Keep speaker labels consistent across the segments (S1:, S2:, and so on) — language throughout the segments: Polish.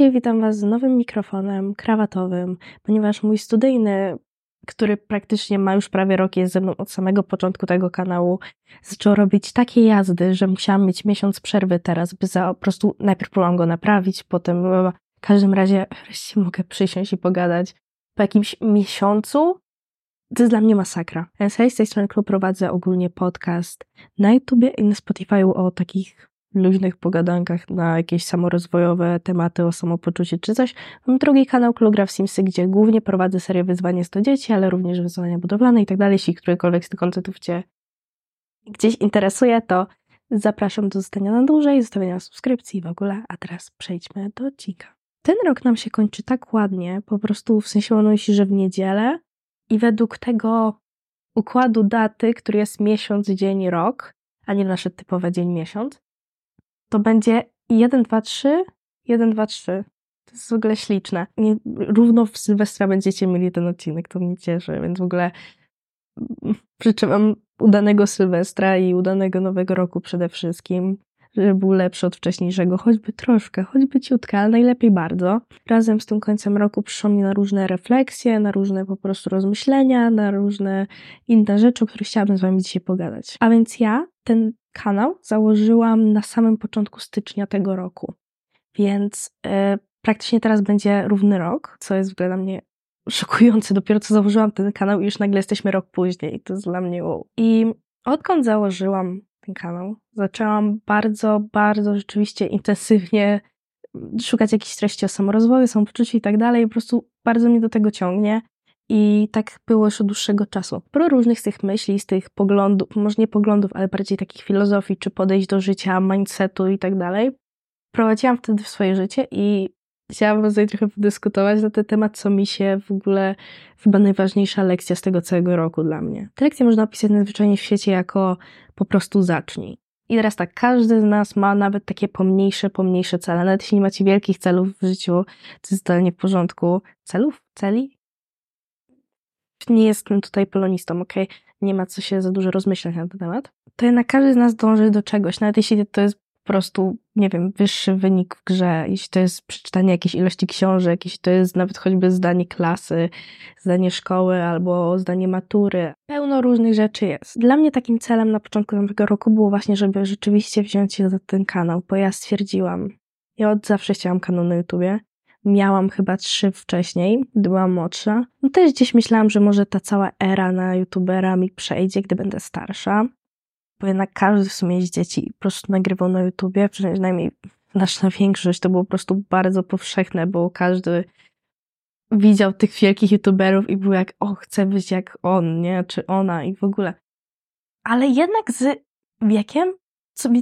S1: Dzisiaj witam Was z nowym mikrofonem krawatowym, ponieważ mój studyjny, który praktycznie ma już prawie rok, jest ze mną od samego początku tego kanału, zaczął robić takie jazdy, że musiałam mieć miesiąc przerwy teraz, by za, po prostu najpierw próbowałam go naprawić, potem w każdym razie wreszcie mogę przysiąść i pogadać. Po jakimś miesiącu to jest dla mnie masakra. Hej, z tej strony Klub prowadzę ogólnie podcast na YouTubie i na Spotify'u o takich luźnych pogadankach na jakieś samorozwojowe tematy o samopoczuciu czy coś. Mam drugi kanał Klugra w Simsy, gdzie głównie prowadzę serię Wyzwanie 100 dzieci, ale również wyzwania budowlane i tak dalej. Jeśli którykolwiek z tych konceptów Cię gdzieś interesuje, to zapraszam do zostania na dłużej, zostawienia subskrypcji w ogóle. A teraz przejdźmy do odcinka. Ten rok nam się kończy tak ładnie, po prostu w sensie on myśli, że w niedzielę i według tego układu daty, który jest miesiąc, dzień, rok, a nie nasze typowe dzień, miesiąc, to będzie 1, 2, 3, 1, 2, 3. To jest w ogóle śliczne. Nie, równo w Sylwestra będziecie mieli ten odcinek, to mnie cieszy, więc w ogóle życzę wam udanego Sylwestra i udanego Nowego Roku przede wszystkim, żeby był lepszy od wcześniejszego, choćby troszkę, choćby ciutkę, ale najlepiej bardzo. Razem z tym końcem roku przyszło mi na różne refleksje, na różne po prostu rozmyślenia, na różne inne rzeczy, o których chciałabym z wami dzisiaj pogadać. A więc ja ten kanał założyłam na samym początku stycznia tego roku. Więc yy, praktycznie teraz będzie równy rok, co jest dla mnie szokujące. Dopiero co założyłam ten kanał i już nagle jesteśmy rok później. To jest dla mnie wow. I odkąd założyłam ten kanał, zaczęłam bardzo, bardzo rzeczywiście intensywnie szukać jakichś treści o samorozwoju, samopoczuciu i tak dalej. Po prostu bardzo mnie do tego ciągnie. I tak było już od dłuższego czasu. Pro różnych z tych myśli, z tych poglądów, może nie poglądów, ale bardziej takich filozofii, czy podejść do życia, mindsetu i tak dalej, prowadziłam wtedy w swoje życie i chciałabym tutaj trochę podyskutować na ten temat, co mi się w ogóle chyba najważniejsza lekcja z tego całego roku dla mnie. Te lekcje można opisać najzwyczajniej w świecie jako po prostu zacznij. I teraz tak, każdy z nas ma nawet takie pomniejsze, pomniejsze cele. Nawet jeśli nie macie wielkich celów w życiu, to jest totalnie w porządku. Celów? Celi? Nie jestem tutaj polonistą, ok? Nie ma co się za dużo rozmyślać na ten temat. To jednak każdy z nas dąży do czegoś, nawet jeśli to jest po prostu, nie wiem, wyższy wynik w grze, jeśli to jest przeczytanie jakiejś ilości książek, jeśli to jest nawet choćby zdanie klasy, zdanie szkoły albo zdanie matury. Pełno różnych rzeczy jest. Dla mnie takim celem na początku tego roku było właśnie, żeby rzeczywiście wziąć się za ten kanał, bo ja stwierdziłam, ja od zawsze chciałam kanał na YouTubie, miałam chyba trzy wcześniej, gdy byłam młodsza. No też gdzieś myślałam, że może ta cała era na youtubera mi przejdzie, gdy będę starsza. Bo jednak każdy w sumie z dzieci po prostu nagrywał na YouTubie, przynajmniej nasza większość to było po prostu bardzo powszechne, bo każdy widział tych wielkich youtuberów i był jak, o, chcę być jak on, nie? Czy ona i w ogóle. Ale jednak z wiekiem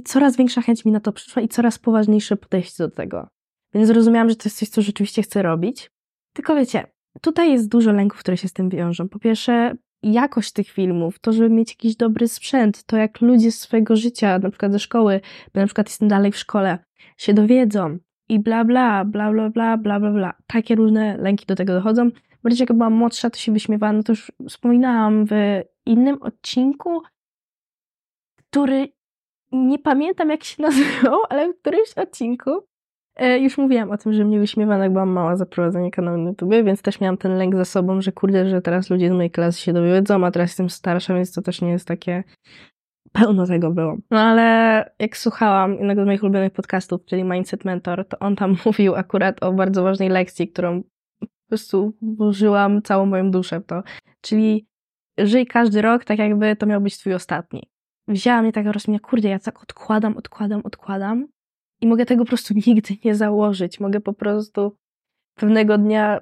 S1: coraz większa chęć mi na to przyszła i coraz poważniejsze podejście do tego. Więc zrozumiałam, że to jest coś, co rzeczywiście chcę robić. Tylko wiecie, tutaj jest dużo lęków, które się z tym wiążą. Po pierwsze, jakość tych filmów, to, żeby mieć jakiś dobry sprzęt, to jak ludzie z swojego życia, na przykład ze szkoły, bo na przykład jestem dalej w szkole, się dowiedzą i bla bla, bla bla bla, bla bla bla. Takie różne lęki do tego dochodzą. Bardziej jak byłam młodsza, to się wyśmiewałam, no to już wspominałam w innym odcinku, który nie pamiętam jak się nazywał, ale w którymś odcinku już mówiłam o tym, że mnie wyśmiewano, jak byłam mała za prowadzenie kanału na YouTube, więc też miałam ten lęk za sobą, że kurde, że teraz ludzie z mojej klasy się dowiedzą, a teraz jestem starsza, więc to też nie jest takie... Pełno tego było. No ale jak słuchałam jednego z moich ulubionych podcastów, czyli Mindset Mentor, to on tam mówił akurat o bardzo ważnej lekcji, którą po prostu włożyłam całą moją duszę w to. Czyli żyj każdy rok tak jakby to miał być twój ostatni. Wzięła mnie taka rozmiana, kurde, ja tak odkładam, odkładam, odkładam i mogę tego po prostu nigdy nie założyć. Mogę po prostu pewnego dnia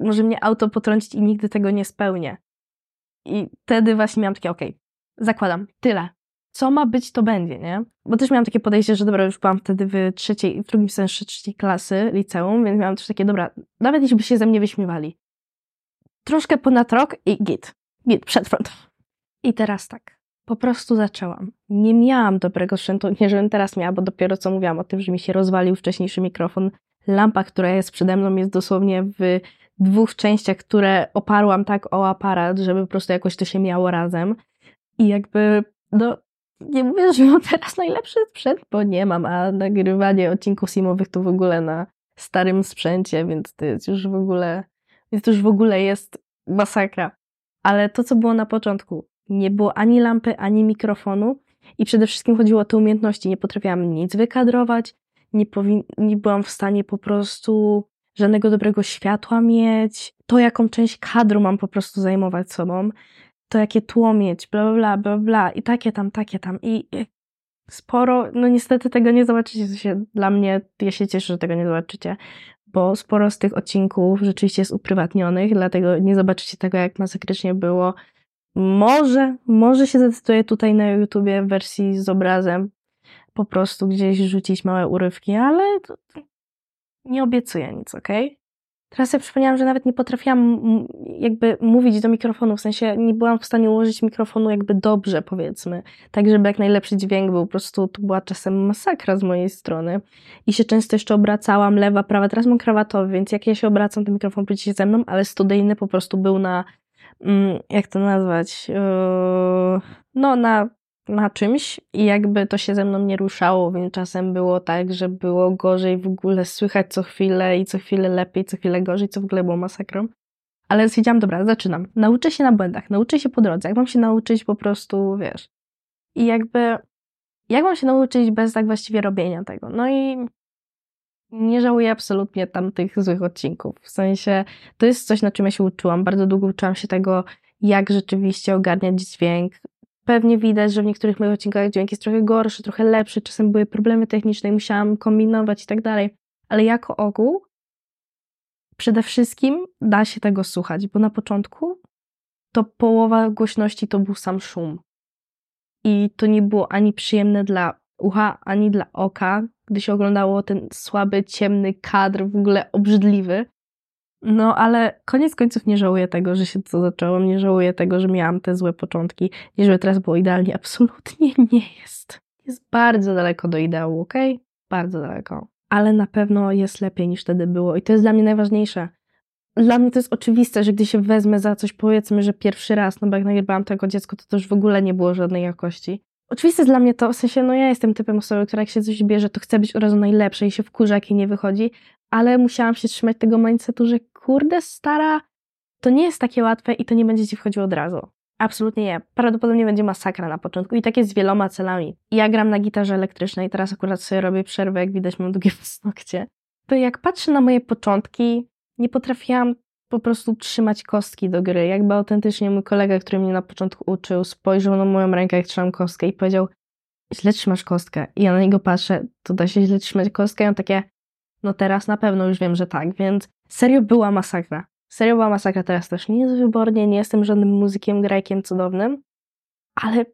S1: może mnie auto potrącić i nigdy tego nie spełnię. I wtedy właśnie miałam takie, okej, okay, zakładam, tyle. Co ma być, to będzie, nie? Bo też miałam takie podejście, że dobra, już byłam wtedy w trzeciej, w drugim semestrze trzeciej klasy liceum, więc miałam też takie, dobra, nawet jeśli by się ze mnie wyśmiewali, troszkę ponad rok i git, git, przed front. I teraz tak, po prostu zaczęłam. Nie miałam dobrego sprzętu, nie żebym teraz miała, bo dopiero co mówiłam o tym, że mi się rozwalił wcześniejszy mikrofon. Lampa, która jest przede mną, jest dosłownie w dwóch częściach, które oparłam tak o aparat, żeby po prostu jakoś to się miało razem. I jakby, no, nie mówię, że mam teraz najlepszy sprzęt, bo nie mam, a nagrywanie odcinków simowych to w ogóle na starym sprzęcie, więc to jest już w ogóle, więc to już w ogóle jest masakra. Ale to, co było na początku, nie było ani lampy, ani mikrofonu i przede wszystkim chodziło o te umiejętności. Nie potrafiłam nic wykadrować, nie, nie byłam w stanie po prostu żadnego dobrego światła mieć, to jaką część kadru mam po prostu zajmować sobą, to jakie tło mieć, bla, bla, bla, bla, i takie tam, takie tam. I sporo, no niestety tego nie zobaczycie, to się dla mnie, ja się cieszę, że tego nie zobaczycie, bo sporo z tych odcinków rzeczywiście jest uprywatnionych, dlatego nie zobaczycie tego, jak masakrycznie było. Może, może się zdecyduję tutaj na YouTubie w wersji z obrazem, po prostu gdzieś rzucić małe urywki, ale nie obiecuję nic, ok? Teraz sobie przypomniałam, że nawet nie potrafiłam jakby mówić do mikrofonu, w sensie nie byłam w stanie ułożyć mikrofonu jakby dobrze, powiedzmy, tak żeby jak najlepszy dźwięk był, po prostu to była czasem masakra z mojej strony. I się często jeszcze obracałam, lewa, prawa, teraz mam krawatowy, więc jak ja się obracam, to mikrofon pójdzie ze mną, ale studyjny po prostu był na, jak to nazwać, yy, no na na czymś i jakby to się ze mną nie ruszało, więc czasem było tak, że było gorzej w ogóle słychać co chwilę i co chwilę lepiej, co chwilę gorzej, co w ogóle było masakrą. Ale stwierdziłam, dobra, zaczynam. Nauczę się na błędach, nauczę się po drodze. Jak mam się nauczyć po prostu, wiesz. I jakby, jak mam się nauczyć bez tak właściwie robienia tego? No i nie żałuję absolutnie tamtych złych odcinków. W sensie, to jest coś, na czym ja się uczyłam. Bardzo długo uczyłam się tego, jak rzeczywiście ogarniać dźwięk, pewnie widać, że w niektórych moich odcinkach dźwięk jest trochę gorszy, trochę lepszy, czasem były problemy techniczne i musiałam kombinować i tak dalej. Ale jako ogół, przede wszystkim da się tego słuchać, bo na początku to połowa głośności to był sam szum. I to nie było ani przyjemne dla ucha, ani dla oka, gdy się oglądało ten słaby, ciemny kadr, w ogóle obrzydliwy. No, ale koniec końców nie żałuję tego, że się to zaczęło, nie żałuję tego, że miałam te złe początki, nie żeby teraz było idealnie, absolutnie nie jest. Jest bardzo daleko do ideału, ok? Bardzo daleko. Ale na pewno jest lepiej niż wtedy było i to jest dla mnie najważniejsze. Dla mnie to jest oczywiste, że gdy się wezmę za coś, powiedzmy, że pierwszy raz, no bo jak nagrywałam tego dziecko, to też w ogóle nie było żadnej jakości. Oczywiste dla mnie to, w sensie, no ja jestem typem osoby, która jak się coś bierze, to chce być od razu najlepsze i się wkurza, jak jej nie wychodzi, ale musiałam się trzymać tego mindsetu, że kurde, stara, to nie jest takie łatwe i to nie będzie ci wchodziło od razu. Absolutnie nie. Prawdopodobnie będzie masakra na początku i tak jest z wieloma celami. Ja gram na gitarze elektrycznej, teraz akurat sobie robię przerwę, jak widać mam długie paznokcie. To jak patrzę na moje początki, nie potrafiłam po prostu trzymać kostki do gry. Jakby autentycznie mój kolega, który mnie na początku uczył, spojrzał na moją rękę, jak trzymam kostkę i powiedział, źle trzymasz kostkę. I ja na niego patrzę, to da się źle trzymać kostkę? I on takie, no teraz na pewno już wiem, że tak, więc serio była masakra. Serio była masakra, teraz też nie jest wybornie, nie jestem żadnym muzykiem, grajkiem cudownym, ale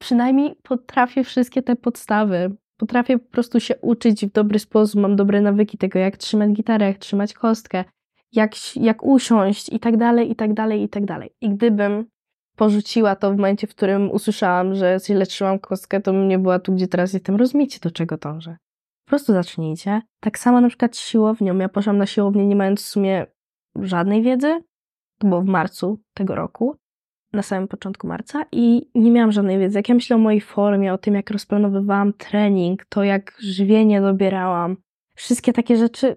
S1: przynajmniej potrafię wszystkie te podstawy. Potrafię po prostu się uczyć w dobry sposób, mam dobre nawyki tego, jak trzymać gitarę, jak trzymać kostkę, jak, jak usiąść i tak dalej, i tak dalej, i tak dalej. I gdybym porzuciła to w momencie, w którym usłyszałam, że źle trzymam kostkę, to nie była tu, gdzie teraz jestem. Rozumiecie, do czego dążę. Po prostu zacznijcie. Tak samo na przykład z siłownią. Ja poszłam na siłownię nie mając w sumie żadnej wiedzy. To było w marcu tego roku, na samym początku marca i nie miałam żadnej wiedzy. Jak ja myślę o mojej formie, o tym jak rozplanowywałam trening, to jak żywienie dobierałam, wszystkie takie rzeczy,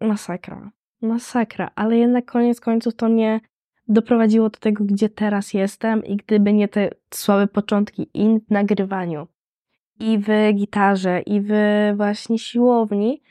S1: masakra. Masakra, ale jednak koniec końców to mnie doprowadziło do tego, gdzie teraz jestem i gdyby nie te słabe początki i w nagrywaniu, i w gitarze, i w właśnie siłowni,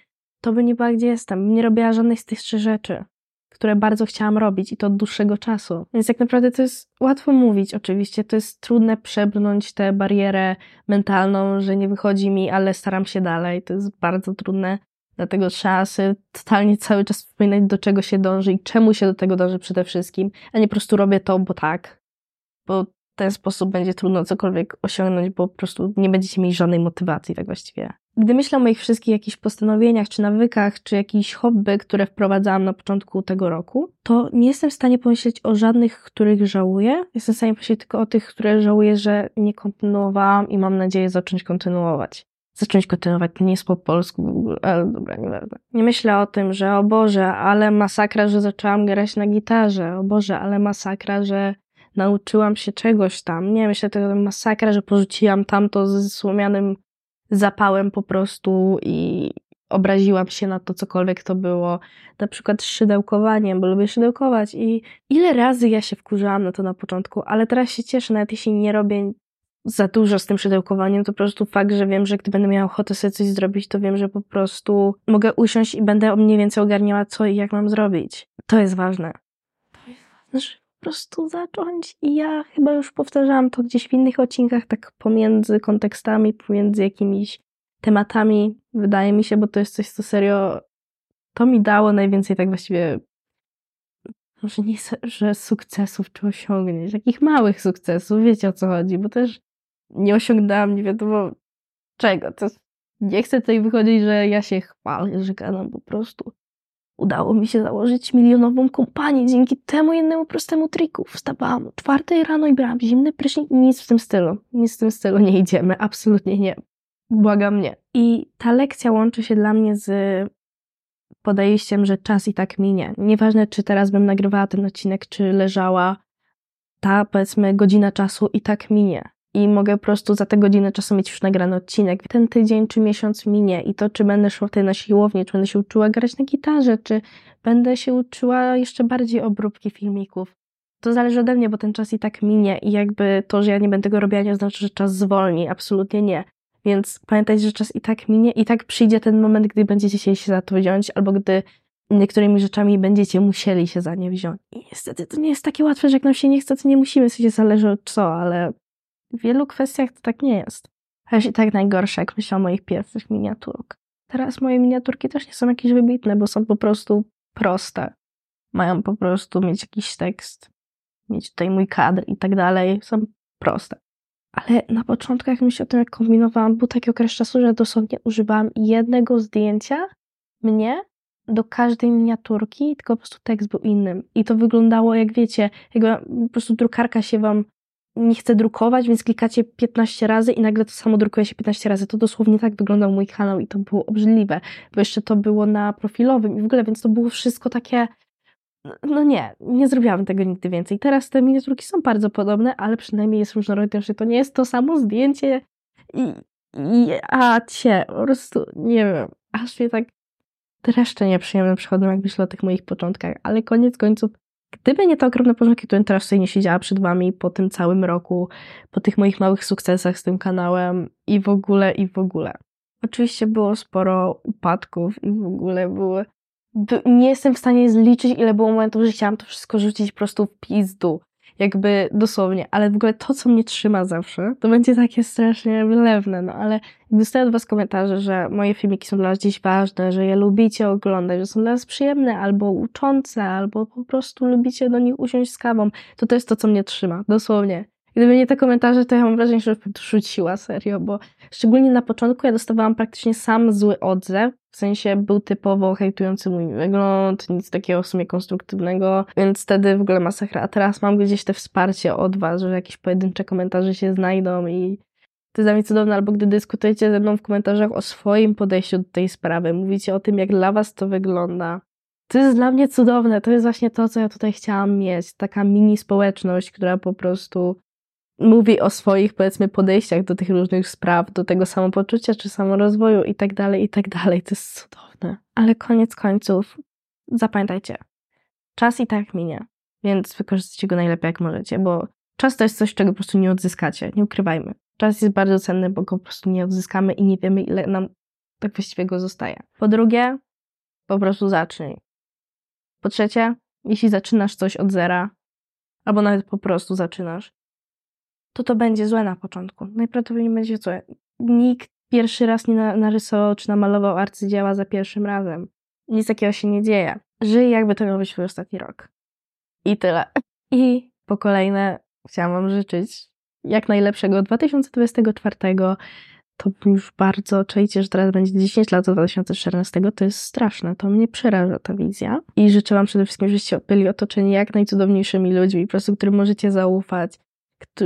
S1: to by nie była gdzie jestem. Nie robiła żadnej z tych trzy rzeczy, które bardzo chciałam robić i to od dłuższego czasu. Więc tak naprawdę to jest łatwo mówić, oczywiście. To jest trudne przebrnąć tę barierę mentalną, że nie wychodzi mi, ale staram się dalej. To jest bardzo trudne. Dlatego trzeba sobie totalnie cały czas wspominać, do czego się dąży i czemu się do tego dąży przede wszystkim, a nie po prostu robię to, bo tak. Bo ten sposób będzie trudno cokolwiek osiągnąć, bo po prostu nie będziecie mieli żadnej motywacji, tak właściwie. Gdy myślę o moich wszystkich jakichś postanowieniach, czy nawykach, czy jakichś hobby, które wprowadzałam na początku tego roku, to nie jestem w stanie pomyśleć o żadnych, których żałuję. Jestem w stanie pomyśleć tylko o tych, które żałuję, że nie kontynuowałam i mam nadzieję zacząć kontynuować. Zacząć kontynuować, to nie jest po polsku ale dobra, nieważne. Nie myślę o tym, że o Boże, ale masakra, że zaczęłam grać na gitarze, o Boże, ale masakra, że nauczyłam się czegoś tam. Nie, myślę, to masakra, że porzuciłam tamto z słomianym zapałem po prostu i obraziłam się na to, cokolwiek to było. Na przykład z szydełkowaniem, bo lubię szydełkować i ile razy ja się wkurzałam na to na początku, ale teraz się cieszę, nawet jeśli nie robię za dużo z tym szydełkowaniem, to po prostu fakt, że wiem, że gdy będę miała ochotę sobie coś zrobić, to wiem, że po prostu mogę usiąść i będę mniej więcej ogarniała, co i jak mam zrobić. To jest ważne. To jest ważne, że po prostu zacząć i ja chyba już powtarzałam to gdzieś w innych odcinkach, tak pomiędzy kontekstami, pomiędzy jakimiś tematami, wydaje mi się, bo to jest coś, co serio to mi dało najwięcej tak właściwie może nie, że sukcesów czy osiągnięć, takich małych sukcesów, wiecie o co chodzi, bo też nie osiągnęłam nie wiadomo czego. To nie chcę tutaj wychodzić, że ja się chwalę, że gadam po prostu. Udało mi się założyć milionową kompanię dzięki temu jednemu prostemu triku. Wstawałam o czwartej rano i brałam zimny prysznic. Nic w tym stylu. Nic w tym stylu nie idziemy. Absolutnie nie. Błagam nie. I ta lekcja łączy się dla mnie z podejściem, że czas i tak minie. Nieważne, czy teraz bym nagrywała ten odcinek, czy leżała, ta powiedzmy godzina czasu i tak minie i mogę po prostu za tę godzinę czasu mieć już nagrany odcinek. Ten tydzień czy miesiąc minie i to, czy będę szła wtedy na siłownię, czy będę się uczyła grać na gitarze, czy będę się uczyła jeszcze bardziej obróbki filmików. To zależy ode mnie, bo ten czas i tak minie i jakby to, że ja nie będę tego robiła, nie oznacza, że czas zwolni. Absolutnie nie. Więc pamiętajcie, że czas i tak minie i tak przyjdzie ten moment, gdy będziecie chcieli się za to wziąć, albo gdy niektórymi rzeczami będziecie musieli się za nie wziąć. I niestety to nie jest takie łatwe, że jak nam się nie chce, to nie musimy, sobie zależy od co, ale w wielu kwestiach to tak nie jest. A i tak najgorsze, jak myślę o moich pierwszych miniaturkach. Teraz moje miniaturki też nie są jakieś wybitne, bo są po prostu proste. Mają po prostu mieć jakiś tekst, mieć tutaj mój kadr i tak dalej. Są proste. Ale na początku, jak myślę o tym, jak kombinowałam, był taki okres czasu, że dosłownie używałam jednego zdjęcia mnie do każdej miniaturki, tylko po prostu tekst był innym. I to wyglądało, jak wiecie, jakby po prostu drukarka się wam nie chce drukować, więc klikacie 15 razy i nagle to samo drukuje się 15 razy. To dosłownie tak wyglądał mój kanał i to było obrzydliwe, bo jeszcze to było na profilowym i w ogóle, więc to było wszystko takie no nie, nie zrobiłabym tego nigdy więcej. Teraz te miniaturki są bardzo podobne, ale przynajmniej jest różnorodność, to nie jest to samo zdjęcie i, i a cie, po prostu nie wiem, aż mnie tak dreszcze nieprzyjemne przychodzą, jak myślę o tych moich początkach, ale koniec końców Gdyby nie te ogromne początki, to bym teraz sobie nie siedziała przed wami po tym całym roku, po tych moich małych sukcesach z tym kanałem i w ogóle, i w ogóle. Oczywiście było sporo upadków i w ogóle były... Nie jestem w stanie zliczyć, ile było momentów, że chciałam to wszystko rzucić po prostu w pizdu jakby dosłownie, ale w ogóle to, co mnie trzyma zawsze, to będzie takie strasznie wylewne, no ale dostaję od was komentarze, że moje filmiki są dla was dziś ważne, że je lubicie oglądać, że są dla was przyjemne, albo uczące, albo po prostu lubicie do nich usiąść z kawą, to to jest to, co mnie trzyma, dosłownie. Gdyby nie te komentarze, to ja mam wrażenie, że bym rzuciła, serio, bo szczególnie na początku ja dostawałam praktycznie sam zły odzew, w sensie był typowo hejtujący mój wygląd, nic takiego w sumie konstruktywnego, więc wtedy w ogóle masakra. A teraz mam gdzieś te wsparcie od was, że jakieś pojedyncze komentarze się znajdą i to jest dla mnie cudowne, albo gdy dyskutujecie ze mną w komentarzach o swoim podejściu do tej sprawy, mówicie o tym, jak dla was to wygląda. To jest dla mnie cudowne, to jest właśnie to, co ja tutaj chciałam mieć. Taka mini społeczność, która po prostu mówi o swoich, powiedzmy, podejściach do tych różnych spraw, do tego samopoczucia czy samorozwoju i tak dalej, i tak dalej. To jest cudowne. Ale koniec końców, zapamiętajcie, czas i tak minie, więc wykorzystajcie go najlepiej jak możecie, bo czas to jest coś, czego po prostu nie odzyskacie, nie ukrywajmy. Czas jest bardzo cenny, bo go po prostu nie odzyskamy i nie wiemy, ile nam tak właściwie go zostaje. Po drugie, po prostu zacznij. Po trzecie, jeśli zaczynasz coś od zera, albo nawet po prostu zaczynasz, to to będzie złe na początku. Najprawdopodobniej będzie złe. Nikt pierwszy raz nie narysował czy namalował arcydzieła za pierwszym razem. Nic takiego się nie dzieje. Żyj jakby to być twój ostatni rok. I tyle. I po kolejne chciałam wam życzyć jak najlepszego 2024. To już bardzo czajcie, że teraz będzie 10 lat do 2014. To jest straszne. To mnie przeraża ta wizja. I życzę wam przede wszystkim, żebyście byli otoczeni jak najcudowniejszymi ludźmi, po prostu którym możecie zaufać,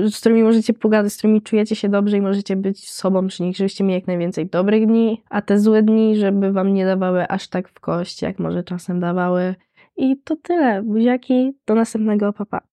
S1: z którymi możecie pogadać, z którymi czujecie się dobrze i możecie być sobą przy nich, żebyście mieli jak najwięcej dobrych dni, a te złe dni, żeby wam nie dawały aż tak w kość, jak może czasem dawały. I to tyle. Buziaki, do następnego, papa.